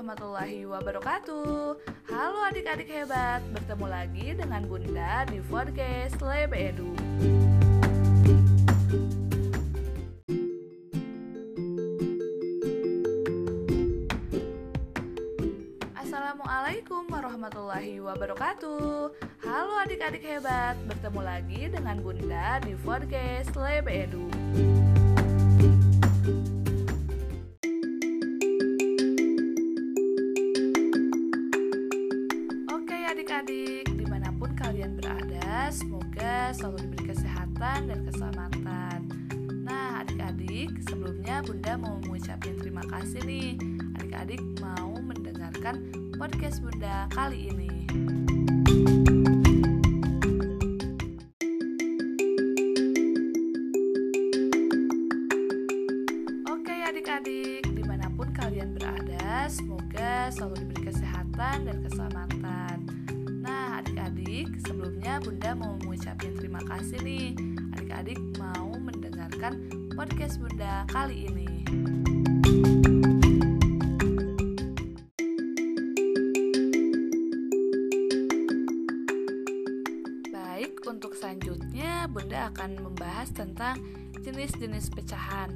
warahmatullahi wabarakatuh. Halo adik-adik hebat Bertemu lagi dengan Bunda di podcast Lebe Edu. Assalamualaikum warahmatullahi wabarakatuh. Halo adik-adik hebat Bertemu lagi dengan Bunda di podcast Lebe Edu keselamatan. Nah adik-adik, sebelumnya Bunda mau mengucapkan terima kasih nih. Adik-adik mau mendengarkan podcast Bunda kali ini. Oke adik-adik, di mana pun kalian berada, semoga selalu diberi kesehatan dan keselamatan. Nah adik-adik, sebelumnya Bunda mau mengucapkan terima kasih nih. Adik-adik mau mendengarkan podcast Bunda kali ini. Baik, untuk selanjutnya Bunda akan membahas tentang jenis-jenis pecahan.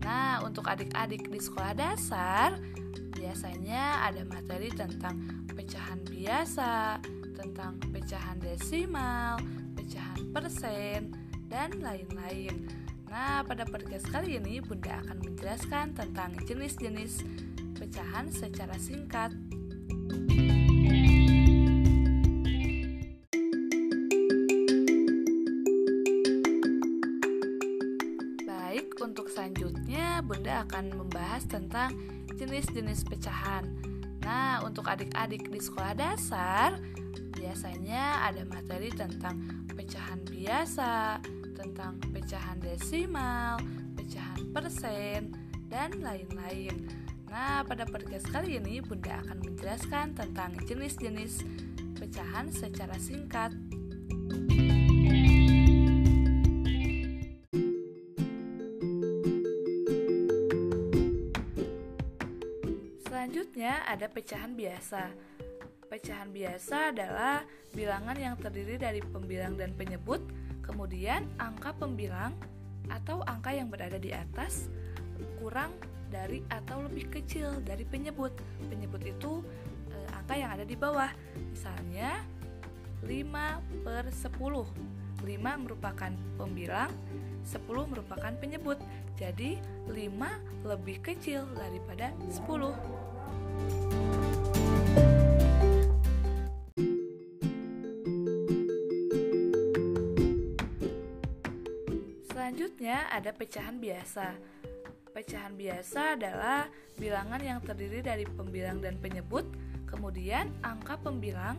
Nah, untuk adik-adik di sekolah dasar, biasanya ada materi tentang pecahan biasa, tentang pecahan desimal, pecahan persen, dan lain-lain. Nah, pada podcast kali ini Bunda akan menjelaskan tentang jenis-jenis pecahan secara singkat. Baik, untuk selanjutnya Bunda akan membahas tentang jenis-jenis pecahan. Nah, untuk adik-adik di sekolah dasar, biasanya ada materi tentang pecahan biasa, tentang pecahan desimal, pecahan persen, dan lain-lain. Nah, pada podcast kali ini Bunda akan menjelaskan tentang jenis-jenis pecahan secara singkat. Selanjutnya ada pecahan biasa. Pecahan biasa adalah bilangan yang terdiri dari pembilang dan penyebut, kemudian angka pembilang atau angka yang berada di atas kurang dari atau lebih kecil dari penyebut. Penyebut itu e, angka yang ada di bawah. Misalnya 5 per 10. 5 merupakan pembilang, 10 merupakan penyebut. Jadi 5 lebih kecil daripada 10. Selanjutnya ada pecahan biasa. Pecahan biasa adalah bilangan yang terdiri dari pembilang dan penyebut, kemudian angka pembilang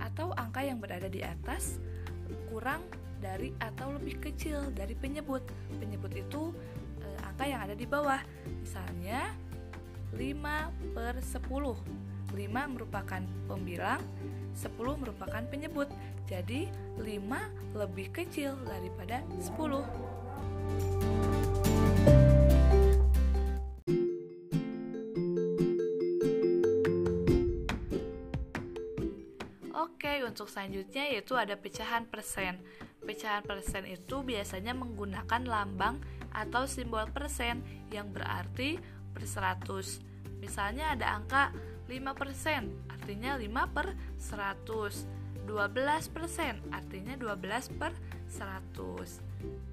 atau angka yang berada di atas kurang dari atau lebih kecil dari penyebut. Penyebut itu e, angka yang ada di bawah. Misalnya 5 per 10. 5 merupakan pembilang, 10 merupakan penyebut. Jadi 5 lebih kecil daripada 10. Oke, untuk selanjutnya yaitu ada pecahan persen. Pecahan persen itu biasanya menggunakan lambang atau simbol persen yang berarti per 100. Misalnya ada angka 5%, artinya 5 per 100. 12% artinya 12 per 100.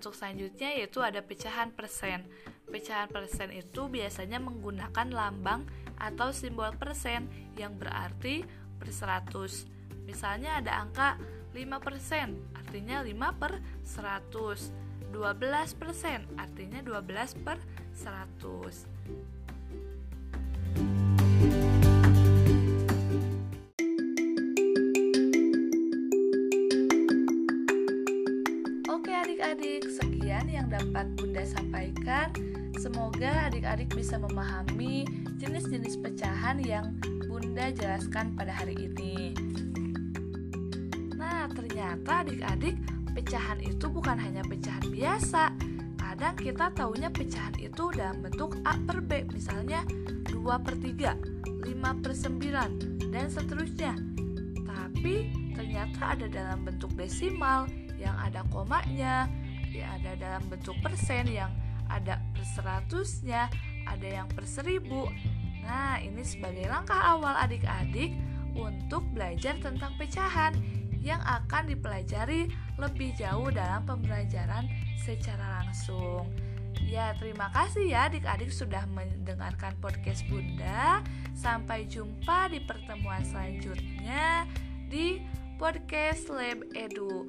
Untuk selanjutnya yaitu ada pecahan persen. Pecahan persen itu biasanya menggunakan lambang atau simbol persen yang berarti per 100. Misalnya ada angka 5%, artinya 5 per 100. 12% artinya 12 per 100. Oke adik-adik, sekian yang dapat Bunda sampaikan. Semoga adik-adik bisa memahami jenis-jenis pecahan yang Bunda jelaskan pada hari ini. ternyata adik-adik pecahan itu bukan hanya pecahan biasa. Kadang kita taunya pecahan itu dalam bentuk A per B, misalnya 2 per 3, 5 per 9, dan seterusnya. Tapi ternyata ada dalam bentuk desimal yang ada komanya, ya ada dalam bentuk persen yang ada per seratusnya, ada yang per seribu. Nah, ini sebagai langkah awal adik-adik untuk belajar tentang pecahan yang akan dipelajari lebih jauh dalam pembelajaran secara langsung. Ya, terima kasih ya adik-adik sudah mendengarkan podcast Bunda. Sampai jumpa di pertemuan selanjutnya di podcast Lab Edu.